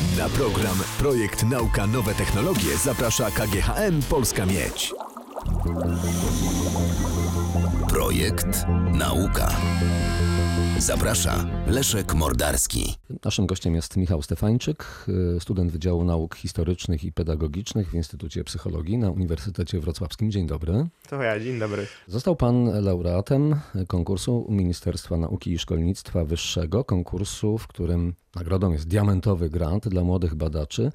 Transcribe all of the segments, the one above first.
Na program Projekt Nauka Nowe Technologie zaprasza KGHM Polska Miedź. Projekt Nauka. Zaprasza Leszek Mordarski. Naszym gościem jest Michał Stefańczyk, y, student Wydziału Nauk Historycznych i Pedagogicznych w Instytucie Psychologii na Uniwersytecie Wrocławskim. Dzień dobry. To ja, dzień dobry. Został pan laureatem konkursu Ministerstwa Nauki i Szkolnictwa Wyższego, konkursu, w którym nagrodą jest diamentowy grant dla młodych badaczy,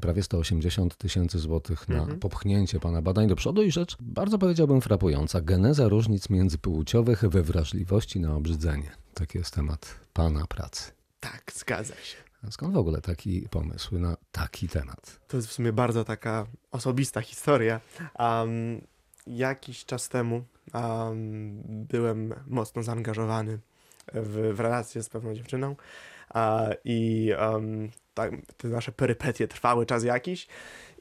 prawie 180 tysięcy złotych na popchnięcie pana badań do przodu i rzecz bardzo powiedziałbym frapująca, geneza różnic międzypłciowych we wrażliwości na obrzydzenie. Taki jest temat pana pracy. Tak, zgadza się. A Skąd w ogóle taki pomysł na taki temat? To jest w sumie bardzo taka osobista historia. Um, jakiś czas temu um, byłem mocno zaangażowany w, w relację z pewną dziewczyną a, i um, tak, te nasze perypetie trwały czas jakiś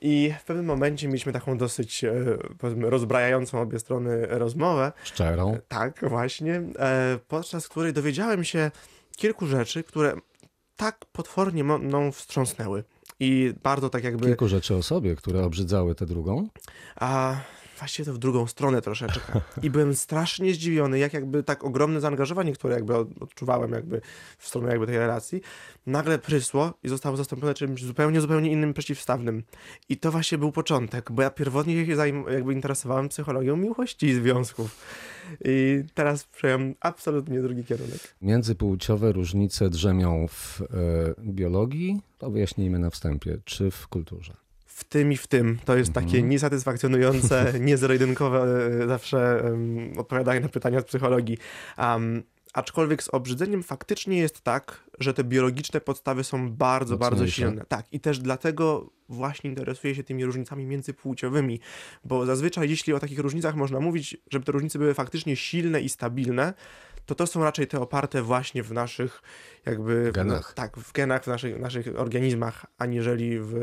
i w pewnym momencie mieliśmy taką dosyć e, powiedzmy rozbrajającą obie strony rozmowę. Szczerą? Tak, właśnie, e, podczas której dowiedziałem się kilku rzeczy, które tak potwornie mną wstrząsnęły. I bardzo tak jakby. Kilku rzeczy o sobie, które obrzydzały tę drugą. A właściwie to w drugą stronę troszeczkę. I byłem strasznie zdziwiony, jak jakby tak ogromne zaangażowanie, które jakby od- odczuwałem jakby w stronę jakby tej relacji, nagle prysło i zostało zastąpione czymś zupełnie, zupełnie innym, przeciwstawnym. I to właśnie był początek, bo ja pierwotnie się jakby interesowałem psychologią miłości i związków. I teraz przejąłem absolutnie drugi kierunek. Międzypłciowe różnice drzemią w e, biologii, to wyjaśnijmy na wstępie, czy w kulturze. W tym i w tym. To jest takie niesatysfakcjonujące, niezero-jedynkowe e, zawsze um, odpowiadanie na pytania z psychologii. Um, aczkolwiek z obrzydzeniem faktycznie jest tak, że te biologiczne podstawy są bardzo, bardzo silne. Tak, i też dlatego właśnie interesuję się tymi różnicami międzypłciowymi, bo zazwyczaj jeśli o takich różnicach można mówić, żeby te różnice były faktycznie silne i stabilne, to to są raczej te oparte właśnie w naszych jakby... Genach. tak, w genach, w naszych, naszych organizmach, aniżeli w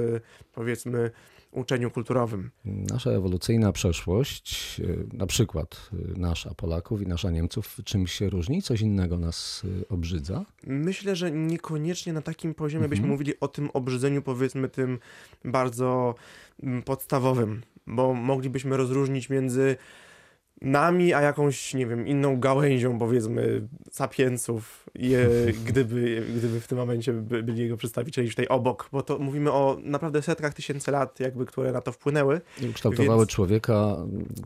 powiedzmy uczeniu kulturowym. Nasza ewolucyjna przeszłość, e, na przykład e, nasza Polaków i nasza Niemców, czymś się różni? Coś innego nas e, obrzydza? Myślę, że niekoniecznie na takim poziomie Mhm. byśmy mówili o tym obrzydzeniu, powiedzmy, tym bardzo mm, podstawowym, bo moglibyśmy rozróżnić między nami, a jakąś, nie wiem, inną gałęzią, powiedzmy, sapienców, je, gdyby, gdyby w tym momencie by, byli jego przedstawiciele tutaj obok, bo to mówimy o naprawdę setkach tysięcy lat, jakby, które na to wpłynęły. I Kształtowały Więc- człowieka,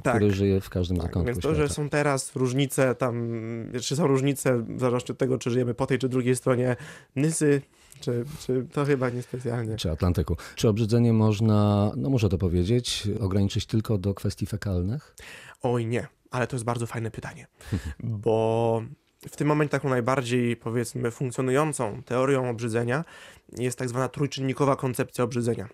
Tak. który żyje w każdym Tak, zakątku więc to, że są teraz różnice tam, czy są różnice w zależności od tego, czy żyjemy po tej czy drugiej stronie Nysy, czy, czy to chyba niespecjalnie. Czy Atlantyku. Czy obrzydzenie można, no muszę to powiedzieć, ograniczyć tylko do kwestii fekalnych? Oj nie, ale to jest bardzo fajne pytanie, bo w tym momencie taką najbardziej, powiedzmy, funkcjonującą teorią obrzydzenia jest tak zwana trójczynnikowa koncepcja obrzydzenia.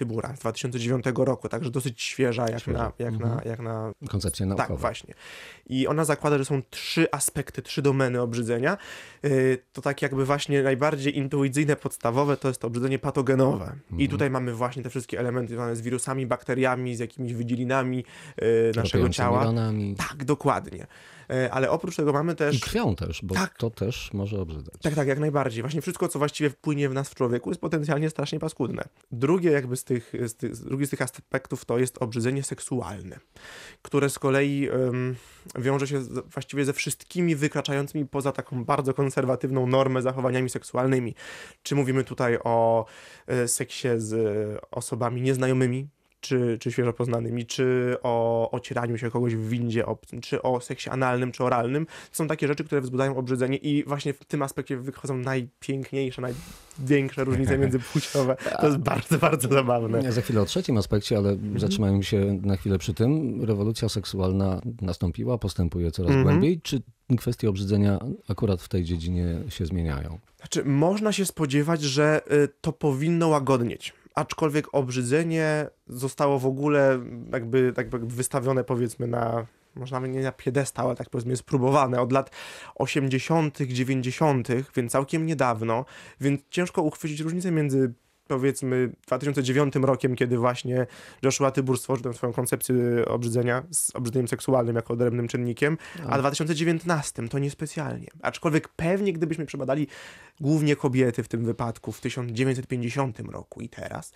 Tybura z 2009 roku, także dosyć świeża jak, Świeża. Na, jak, Mhm. na, jak na Koncepcja naukowa. Tak, właśnie. I ona zakłada, że są trzy aspekty, trzy domeny obrzydzenia. Yy, To tak jakby właśnie najbardziej intuicyjne, podstawowe to jest to obrzydzenie patogenowe. I tutaj mamy właśnie te wszystkie elementy związane z wirusami, bakteriami, z jakimiś wydzielinami yy, naszego ciała. ranami. Tak, dokładnie. Yy, Ale oprócz tego mamy I też... krwią też, bo Tak. to też może obrzydzać. Tak, tak, jak najbardziej. Właśnie wszystko, co właściwie wpłynie w nas w człowieku, jest potencjalnie strasznie paskudne. Drugie jakby z tych, z tych, drugi z tych aspektów to jest obrzydzenie seksualne, które z kolei wiąże się z, właściwie ze wszystkimi wykraczającymi poza taką bardzo konserwatywną normę zachowaniami seksualnymi. Czy mówimy tutaj o e, seksie z e, osobami nieznajomymi, czy, czy świeżo poznanymi, czy o ocieraniu się kogoś w windzie obcym, czy o seksie analnym, czy oralnym. To są takie rzeczy, które wzbudzają obrzydzenie i właśnie w tym aspekcie wychodzą najpiękniejsze, największe różnice międzypłciowe. To jest bardzo, bardzo zabawne. Ja za chwilę o trzecim aspekcie, ale Mhm. zatrzymajmy się na chwilę przy tym. Rewolucja seksualna nastąpiła, postępuje coraz Mhm. głębiej. Czy kwestie obrzydzenia akurat w tej dziedzinie się zmieniają? Znaczy, można się spodziewać, że y, to powinno łagodnieć. Aczkolwiek obrzydzenie zostało w ogóle jakby, tak jakby wystawione powiedzmy na, może nawet nie na piedestał, ale tak powiedzmy spróbowane od lat 80., 90., więc całkiem niedawno, więc ciężko uchwycić różnicę między powiedzmy 2009 rokiem, kiedy właśnie Joshua Tybur stworzył tę swoją koncepcję obrzydzenia z obrzydzeniem seksualnym jako odrębnym czynnikiem, a w 2019 to niespecjalnie. Aczkolwiek pewnie gdybyśmy przebadali głównie kobiety w tym wypadku w 1950 roku i teraz,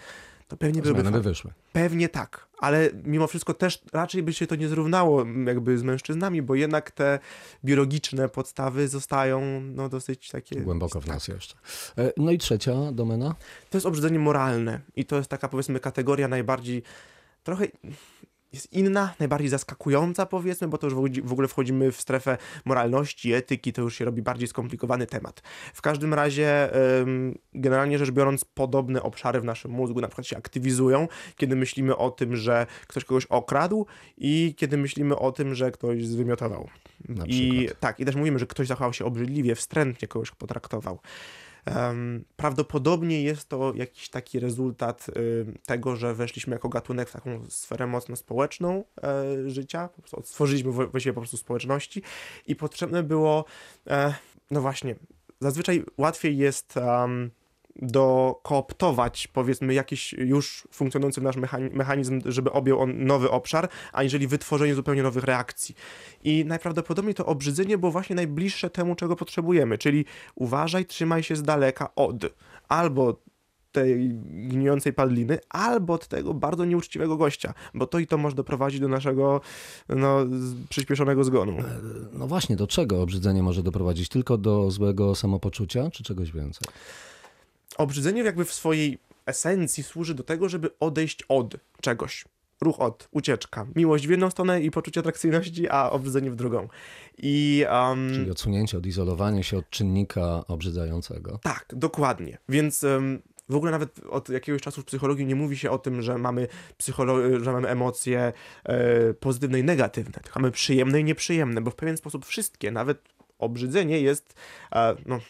to pewnie byłyby by wyszły. Pewnie tak, ale mimo wszystko też raczej by się to nie zrównało jakby z mężczyznami, bo jednak te biologiczne podstawy zostają no, dosyć takie... Głęboko w nas jeszcze. E, No i trzecia domena? To jest obrzydzenie moralne i to jest taka powiedzmy kategoria najbardziej trochę jest inna, najbardziej zaskakująca powiedzmy, bo to już w ogóle- wchodzimy w strefę moralności, etyki, to już się robi bardziej skomplikowany temat. W każdym razie generalnie rzecz biorąc podobne obszary w naszym mózgu na przykład się aktywizują, kiedy myślimy o tym, że ktoś kogoś okradł i kiedy myślimy o tym, że ktoś zwymiotował. I tak, i też mówimy, że ktoś zachował się obrzydliwie, wstrętnie kogoś potraktował. Prawdopodobnie jest to jakiś taki rezultat y, tego, że weszliśmy jako gatunek w taką sferę mocno społeczną e, życia, po stworzyliśmy wła- właściwie po prostu społeczności. I potrzebne było, e, no właśnie, zazwyczaj łatwiej jest dokooptować powiedzmy jakiś już funkcjonujący nasz mechani- mechanizm, żeby objął on nowy obszar, aniżeli wytworzenie zupełnie nowych reakcji. I najprawdopodobniej to obrzydzenie było właśnie najbliższe temu, czego potrzebujemy, czyli uważaj, trzymaj się z daleka od albo tej gnijącej padliny, albo od tego bardzo nieuczciwego gościa, bo to i to może doprowadzić do naszego no, przyspieszonego zgonu. No właśnie, do czego obrzydzenie może doprowadzić? Tylko do złego samopoczucia, czy czegoś więcej? Obrzydzenie jakby w swojej esencji służy do tego, żeby odejść od czegoś. Ruch od, ucieczka. Miłość w jedną stronę i poczucie atrakcyjności, a obrzydzenie w drugą. I um, Czyli odsunięcie, odizolowanie się od czynnika obrzydzającego. Tak, dokładnie. Więc em, w ogóle nawet od jakiegoś czasu w psychologii nie mówi się o tym, że mamy, psycholo- że mamy emocje e, pozytywne i negatywne, tylko mamy przyjemne i nieprzyjemne, bo w pewien sposób wszystkie, nawet obrzydzenie jest, e, no,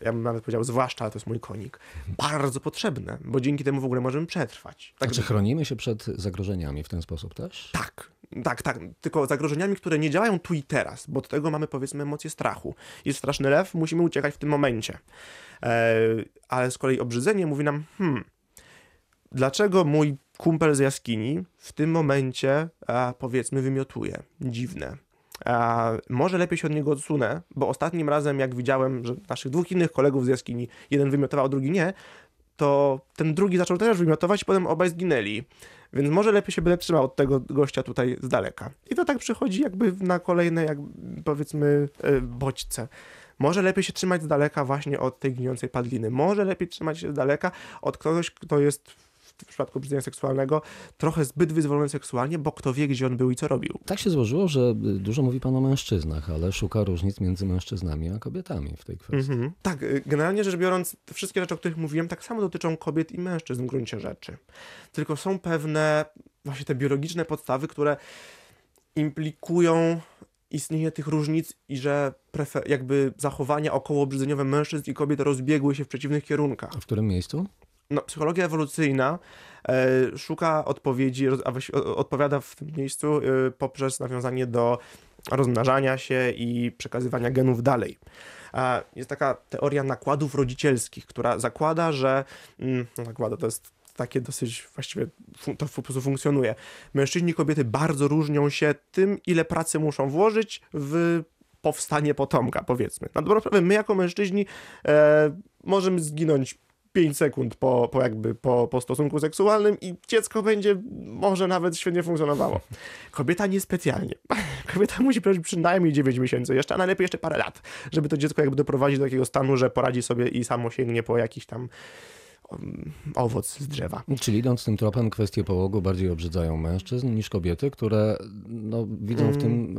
ja bym nawet powiedział, zwłaszcza, ale to jest mój konik, bardzo potrzebne, bo dzięki temu w ogóle możemy przetrwać. Tak, Tak, czy chronimy się przed zagrożeniami w ten sposób też? tak, tak, tak. Tylko zagrożeniami, które nie działają tu i teraz, bo od tego mamy powiedzmy emocje strachu. Jest straszny lew, musimy uciekać w tym momencie. E, ale z kolei obrzydzenie mówi nam, hmm, dlaczego mój kumpel z jaskini w tym momencie e, powiedzmy wymiotuje? Dziwne. E, może lepiej się od niego odsunę, bo ostatnim razem jak widziałem, że naszych dwóch innych kolegów z jaskini, jeden wymiotował, drugi nie, to ten drugi zaczął też wymiotować i potem obaj zginęli. Więc może lepiej się będę trzymał od tego gościa tutaj z daleka. I to tak przychodzi jakby na kolejne, jak powiedzmy, e, bodźce. Może lepiej się trzymać z daleka właśnie od tej gnijącej padliny. Może lepiej trzymać się z daleka od kogoś, kto jest w przypadku obrzydzenia seksualnego trochę zbyt wyzwolony seksualnie, bo kto wie, gdzie on był i co robił. Tak się złożyło, że dużo mówi pan o mężczyznach, ale szuka różnic między mężczyznami a kobietami w tej kwestii. Mhm. Tak, y, generalnie rzecz biorąc, wszystkie rzeczy, o których mówiłem, tak samo dotyczą kobiet i mężczyzn w gruncie rzeczy. Tylko są pewne właśnie te biologiczne podstawy, które implikują istnienie tych różnic i że jakby zachowania okołoobrzydzeniowe mężczyzn i kobiet rozbiegły się w przeciwnych kierunkach. A w którym miejscu? No, psychologia ewolucyjna e, szuka odpowiedzi, a odpowiada w tym miejscu e, poprzez nawiązanie do rozmnażania się i przekazywania genów dalej. A jest taka teoria nakładów rodzicielskich, która zakłada, że mm, no, zakłada, to jest takie dosyć właściwie to po prostu funkcjonuje. Mężczyźni i kobiety bardzo różnią się tym, ile pracy muszą włożyć w powstanie potomka, powiedzmy. Na dobrą sprawę, my jako mężczyźni e, możemy zginąć 5 sekund po, po jakby po, po stosunku seksualnym i dziecko będzie może nawet świetnie funkcjonowało. Kobieta niespecjalnie. Kobieta musi przeżyć przynajmniej 9 miesięcy jeszcze, a najlepiej jeszcze parę lat, żeby to dziecko jakby doprowadzić do takiego stanu, że poradzi sobie i samo sięgnie po jakiś tam owoc z drzewa. Czyli idąc tym tropem, kwestie połogu bardziej obrzydzają mężczyzn niż kobiety, które no, widzą w tym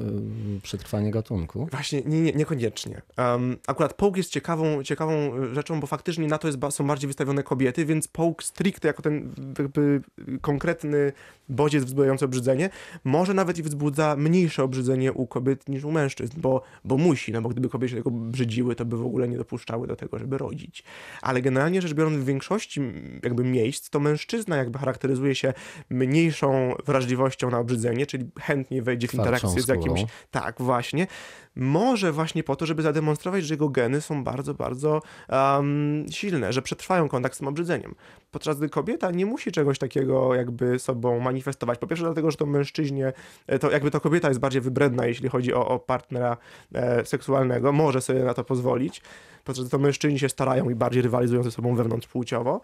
y, przetrwanie gatunku. Właśnie, nie, nie, niekoniecznie. Um, akurat połk jest ciekawą, ciekawą e, rzeczą, bo faktycznie na to jest, są bardziej wystawione kobiety, więc połk stricte jako ten jakby konkretny bodziec wzbudzający obrzydzenie, może nawet i wzbudza mniejsze obrzydzenie u kobiet niż u mężczyzn, bo, bo musi, no bo gdyby kobiety się tego brzydziły, to by w ogóle nie dopuszczały do tego, żeby rodzić. Ale generalnie rzecz biorąc, w większości m, jakby miejsc, to mężczyzna jakby charakteryzuje się mniejszą wrażliwością na obrzydzenie, czyli chętniej wejdzie w interakcję z jakimś tak, właśnie. Może właśnie po to, żeby zademonstrować, że jego geny są bardzo, bardzo um, silne, że przetrwają kontakt z tym obrzydzeniem. Podczas gdy kobieta nie musi czegoś takiego jakby sobą manifestować. Po pierwsze dlatego, że to mężczyźnie, e, to jakby to kobieta jest bardziej wybredna, jeśli chodzi o, o partnera e, seksualnego, może sobie na to pozwolić podczas gdy to mężczyźni się starają i bardziej rywalizują ze sobą wewnątrzpłciowo.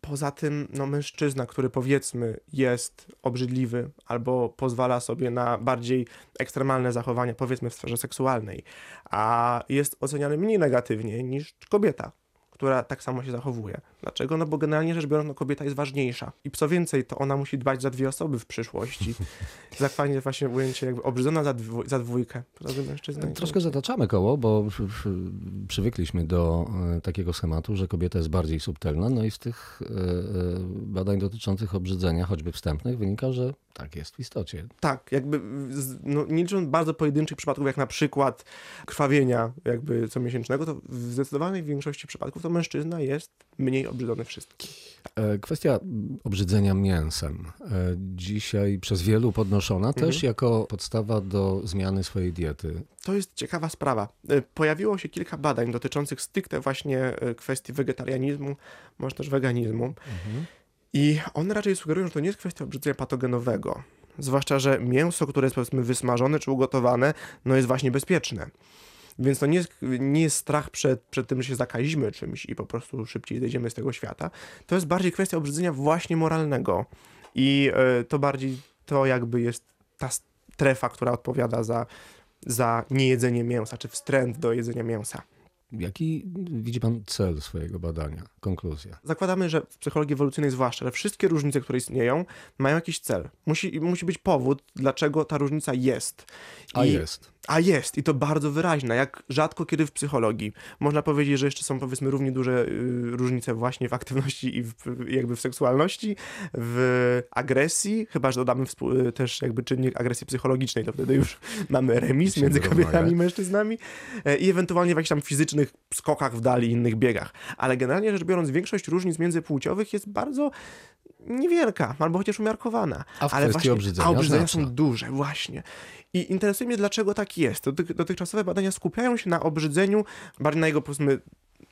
Poza tym, no mężczyzna, który powiedzmy jest obrzydliwy albo pozwala sobie na bardziej ekstremalne zachowania, powiedzmy w sferze seksualnej, a jest oceniany mniej negatywnie niż kobieta, która tak samo się zachowuje. Dlaczego? No bo generalnie rzecz biorąc, no kobieta jest ważniejsza. I co więcej, to ona musi dbać za dwie osoby w przyszłości. tak fajnie właśnie ujęcie jakby obrzydzona za, dwój, za dwójkę. Mężczyzna Troszkę zataczamy koło, bo przywykliśmy do e, takiego schematu, że kobieta jest bardziej subtelna, no i z tych e, e, badań dotyczących obrzydzenia, choćby wstępnych, wynika, że tak jest w istocie. Tak, jakby no, nie licząc bardzo pojedynczych przypadków, jak na przykład krwawienia jakby comiesięcznego, to w zdecydowanej większości przypadków to mężczyzna jest mniej obrzydzony wszystkich. E, kwestia obrzydzenia mięsem. E, dzisiaj przez wielu podnoszona mhm. też jako podstawa do zmiany swojej diety. To jest ciekawa sprawa. E, pojawiło się kilka badań dotyczących stricte właśnie kwestii wegetarianizmu, może też weganizmu. Mhm. I one raczej sugerują, że to nie jest kwestia obrzydzenia patogenowego. Zwłaszcza, że mięso, które jest powiedzmy wysmażone czy ugotowane, no jest właśnie bezpieczne. Więc to nie jest, nie jest strach przed, przed tym, że się zakazimy czymś i po prostu szybciej zejdziemy z tego świata. To jest bardziej kwestia obrzydzenia właśnie moralnego. I y, to bardziej to jakby jest ta strefa, która odpowiada za, za niejedzenie mięsa, czy wstręt do jedzenia mięsa. Jaki widzi pan cel swojego badania, konkluzja? Zakładamy, że w psychologii ewolucyjnej zwłaszcza, że wszystkie różnice, które istnieją, mają jakiś cel. Musi, musi być powód, dlaczego ta różnica jest. A jest. A jest i to bardzo wyraźna, jak rzadko kiedy w psychologii. Można powiedzieć, że jeszcze są powiedzmy równie duże y, różnice właśnie w aktywności i w, jakby w seksualności, w agresji, chyba że dodamy y, też jakby czynnik agresji psychologicznej, to wtedy już mamy remis między kobietami i mężczyznami e, i ewentualnie w jakichś tam fizycznych skokach w dali i innych biegach. Ale generalnie rzecz biorąc, większość różnic międzypłciowych jest bardzo niewielka, albo chociaż umiarkowana. A w ale właśnie, obrzydzenia, a obrzydzenia są duże, właśnie. I interesuje mnie, dlaczego tak jest. Dotychczasowe badania skupiają się na obrzydzeniu, bardziej na jego, powiedzmy,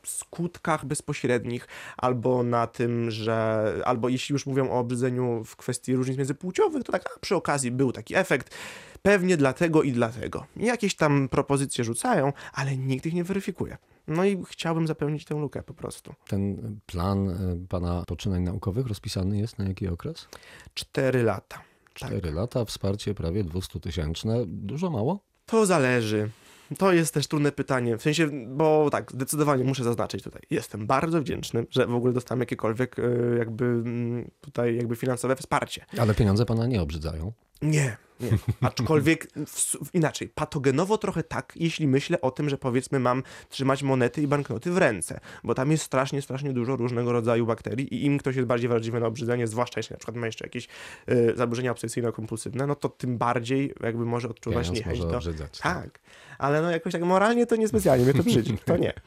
skutkach bezpośrednich, albo na tym, że, albo jeśli już mówią o obrzydzeniu w kwestii różnic międzypłciowych, to tak a przy okazji był taki efekt, pewnie dlatego i dlatego. Jakieś tam propozycje rzucają, ale nikt ich nie weryfikuje. No i chciałbym zapełnić tę lukę po prostu. Ten plan e, pana poczynań naukowych rozpisany jest na jaki okres? Cztery lata. Cztery tak. lata, wsparcie prawie 200 tysięczne. Dużo, mało? To zależy. To jest też trudne pytanie. W sensie, bo tak, zdecydowanie muszę zaznaczyć tutaj. Jestem bardzo wdzięczny, że w ogóle dostałem jakiekolwiek e, jakby mm, tutaj jakby finansowe wsparcie. Ale pieniądze pana nie obrzydzają? Nie, nie. Aczkolwiek w, inaczej, patogenowo trochę tak, jeśli myślę o tym, że powiedzmy mam trzymać monety i banknoty w ręce, bo tam jest strasznie, strasznie dużo różnego rodzaju bakterii i im ktoś jest bardziej wrażliwy na obrzydzenie, zwłaszcza jeśli na przykład ma jeszcze jakieś y, zaburzenia obsesyjno-kompulsywne, no to tym bardziej jakby może odczuwać Pieniądz niechęć może do... Obrzydzać, tak. tak. ale no jakoś tak moralnie to niespecjalnie mnie to brzydzi, to nie.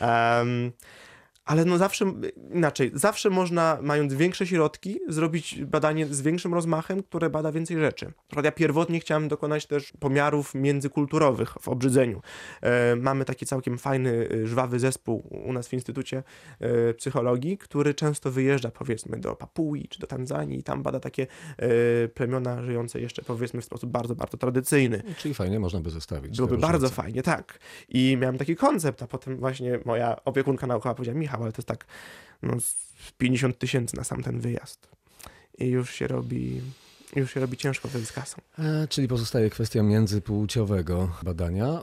Um, ale no zawsze, inaczej, zawsze można, mając większe środki, zrobić badanie z większym rozmachem, które bada więcej rzeczy. Ja pierwotnie chciałem dokonać też pomiarów międzykulturowych w obrzydzeniu. E, mamy taki całkiem fajny, e, żwawy zespół u nas w Instytucie e, Psychologii, który często wyjeżdża powiedzmy do Papui czy do Tanzanii i tam bada takie e, plemiona żyjące jeszcze powiedzmy w sposób bardzo, bardzo tradycyjny. Czyli fajnie można by zestawić. Byłoby bardzo fajnie, tak. I miałem taki koncept, a potem właśnie moja opiekunka naukowa powiedziała, Michał, ale to jest tak no, 50 tysięcy na sam ten wyjazd. I już się robi już się robi ciężko z kasą. E, czyli pozostaje kwestia międzypłciowego badania. E,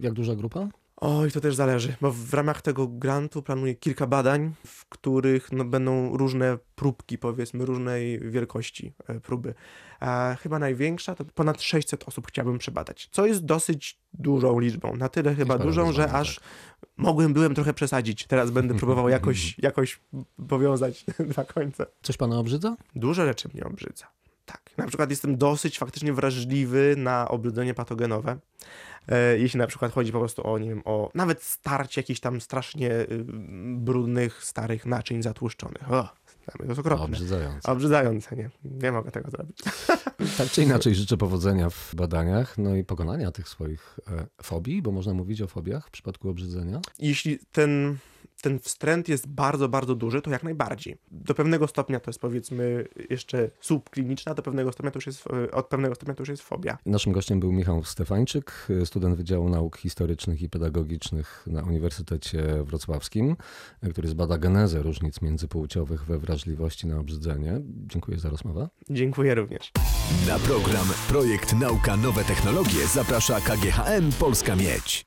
jak duża grupa? Oj, to też zależy, bo w ramach tego grantu planuję kilka badań, w których no, będą różne próbki, powiedzmy, różnej wielkości e, próby. E, chyba największa to ponad 600 osób chciałbym przebadać, co jest dosyć dużą liczbą. Na tyle chyba dużą, że aż tak. mogłem, byłem trochę przesadzić. Teraz będę próbował jakoś, jakoś powiązać dwa końce. Coś pana obrzydza? Dużo rzeczy mnie obrzydza. Tak. Na przykład jestem dosyć faktycznie wrażliwy na obrudzenie patogenowe. E, jeśli na przykład chodzi po prostu o, nie wiem, o nawet starcie jakichś tam strasznie y, brudnych, starych naczyń zatłuszczonych. O, To jest okropne. Obrzydzające. Obrzydzające, nie. Nie mogę tego zrobić. Tak czy inaczej życzę powodzenia w badaniach, no i pokonania tych swoich e, fobii, bo można mówić o fobiach w przypadku obrzydzenia. Jeśli ten, ten wstręt jest bardzo, bardzo duży, to jak najbardziej. Do pewnego stopnia to jest powiedzmy jeszcze subkliniczna, do pewnego stopnia to już jest, e, od pewnego stopnia to już jest fobia. Naszym gościem był Michał Stefańczyk, student Wydziału Nauk Historycznych i Pedagogicznych na Uniwersytecie Wrocławskim, który zbada genezę różnic międzypłciowych we wrażliwości na obrzydzenie. Dziękuję za rozmowę. Dziękuję również. Na program Projekt Nauka Nowe Technologie zaprasza KGHM Polska Miedź.